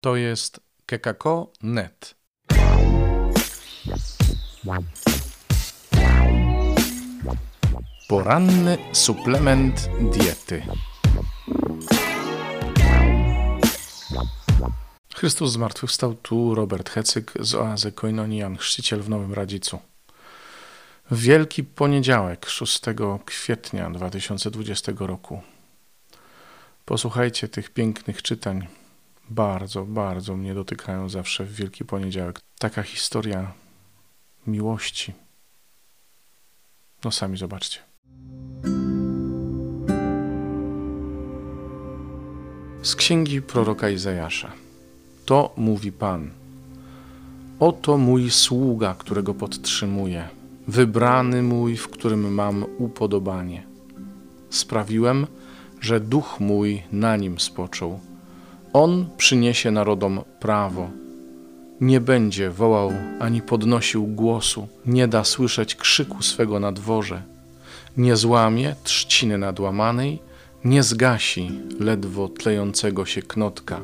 To jest kekako.net. Poranny suplement diety. Chrystus zmartwychwstał tu Robert Hecyk z oazy Koinonian, chrzciciel w Nowym Radzicu. Wielki Poniedziałek, 6 kwietnia 2020 roku. Posłuchajcie tych pięknych czytań. Bardzo, bardzo mnie dotykają zawsze w Wielki Poniedziałek. Taka historia miłości. No sami zobaczcie. Z księgi proroka Izajasza. To mówi Pan. Oto mój sługa, którego podtrzymuję, wybrany mój, w którym mam upodobanie. Sprawiłem, że duch mój na nim spoczął. On przyniesie narodom prawo. Nie będzie wołał ani podnosił głosu, nie da słyszeć krzyku swego na dworze. Nie złamie trzciny nadłamanej, nie zgasi ledwo tlejącego się knotka.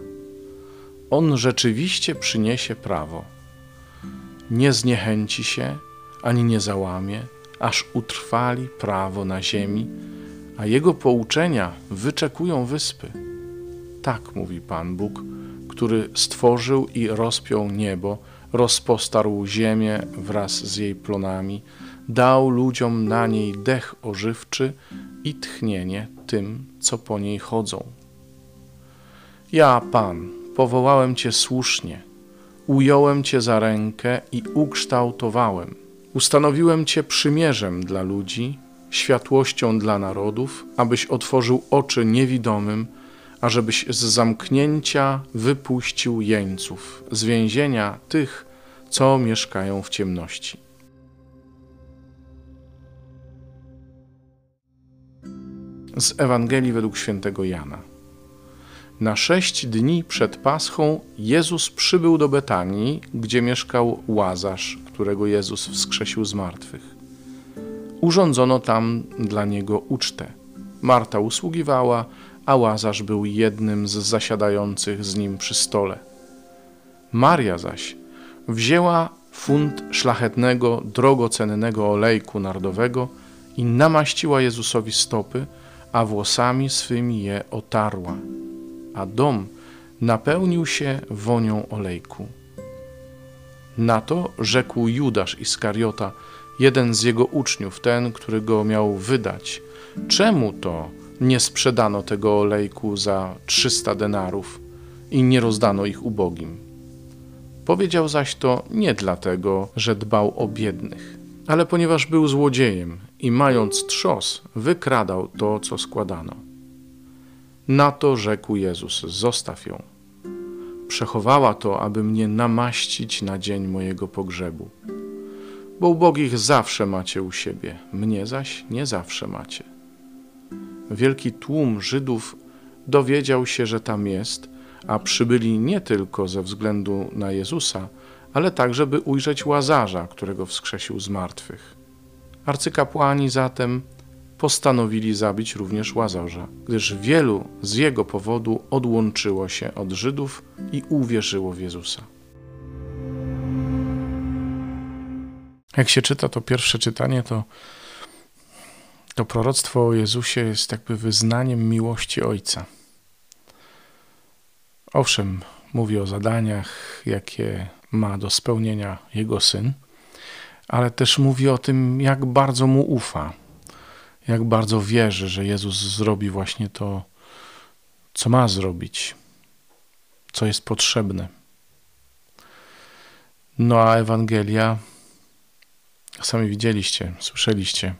On rzeczywiście przyniesie prawo. Nie zniechęci się, ani nie załamie, aż utrwali prawo na ziemi, a jego pouczenia wyczekują wyspy. Tak mówi Pan Bóg, który stworzył i rozpiął niebo, rozpostarł ziemię wraz z jej plonami, dał ludziom na niej dech ożywczy i tchnienie tym, co po niej chodzą. Ja, Pan, powołałem Cię słusznie, ująłem Cię za rękę i ukształtowałem. Ustanowiłem Cię przymierzem dla ludzi, światłością dla narodów, abyś otworzył oczy niewidomym, ażebyś z zamknięcia wypuścił jeńców, z więzienia tych, co mieszkają w ciemności. Z Ewangelii według świętego Jana. Na sześć dni przed Paschą Jezus przybył do Betanii, gdzie mieszkał Łazarz, którego Jezus wskrzesił z martwych. Urządzono tam dla niego ucztę. Marta usługiwała, a Łazarz był jednym z zasiadających z nim przy stole. Maria zaś wzięła funt szlachetnego, drogocennego olejku nardowego i namaściła Jezusowi stopy, a włosami swymi je otarła. A dom napełnił się wonią olejku. Na to rzekł Judasz Iskariota, jeden z jego uczniów, ten, który go miał wydać. Czemu to nie sprzedano tego olejku za trzysta denarów i nie rozdano ich ubogim? Powiedział zaś to nie dlatego, że dbał o biednych, ale ponieważ był złodziejem i mając trzos, wykradał to, co składano. Na to rzekł Jezus: Zostaw ją. Przechowała to, aby mnie namaścić na dzień mojego pogrzebu bo ubogich zawsze macie u siebie, mnie zaś nie zawsze macie. Wielki tłum Żydów dowiedział się, że tam jest, a przybyli nie tylko ze względu na Jezusa, ale także, by ujrzeć łazarza, którego wskrzesił z martwych. Arcykapłani zatem postanowili zabić również łazarza, gdyż wielu z jego powodu odłączyło się od Żydów i uwierzyło w Jezusa. Jak się czyta to pierwsze czytanie, to, to proroctwo o Jezusie jest jakby wyznaniem miłości Ojca. Owszem, mówi o zadaniach, jakie ma do spełnienia Jego Syn, ale też mówi o tym, jak bardzo Mu ufa, jak bardzo wierzy, że Jezus zrobi właśnie to, co ma zrobić, co jest potrzebne. No a Ewangelia Sami widzieliście, słyszeliście.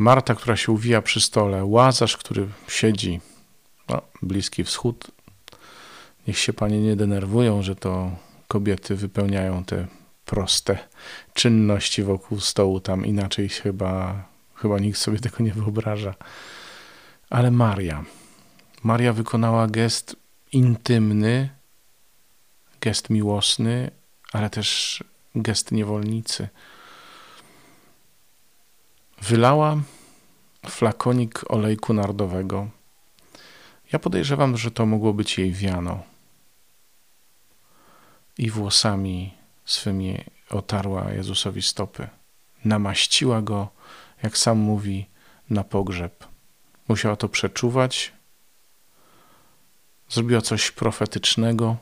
Marta, która się uwija przy stole, Łazarz, który siedzi, no, Bliski Wschód. Niech się panie nie denerwują, że to kobiety wypełniają te proste czynności wokół stołu. Tam inaczej chyba, chyba nikt sobie tego nie wyobraża. Ale Maria. Maria wykonała gest intymny, gest miłosny, ale też gest niewolnicy Wylała flakonik olejku nardowego. Ja podejrzewam, że to mogło być jej wiano. i włosami swymi otarła Jezusowi stopy. Namaściła go, jak sam mówi, na pogrzeb. Musiała to przeczuwać. Zrobiła coś profetycznego.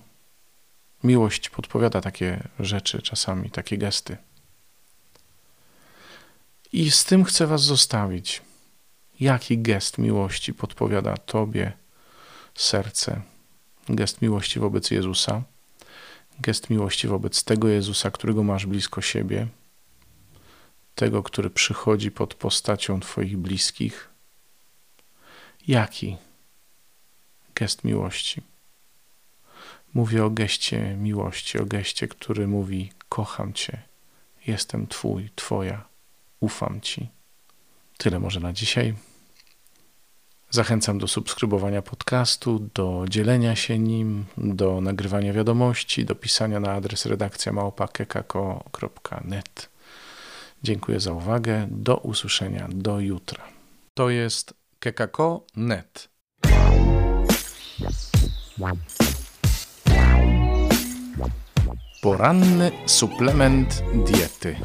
Miłość podpowiada takie rzeczy, czasami takie gesty. I z tym chcę Was zostawić. Jaki gest miłości podpowiada Tobie serce? Gest miłości wobec Jezusa, gest miłości wobec tego Jezusa, którego masz blisko siebie, tego, który przychodzi pod postacią Twoich bliskich. Jaki gest miłości? Mówię o geście miłości, o geście, który mówi: Kocham Cię, jestem Twój, Twoja, ufam Ci. Tyle może na dzisiaj. Zachęcam do subskrybowania podcastu, do dzielenia się nim, do nagrywania wiadomości, do pisania na adres redakcja. Dziękuję za uwagę. Do usłyszenia. Do jutra. To jest kekako.net. Poranny suplement diety.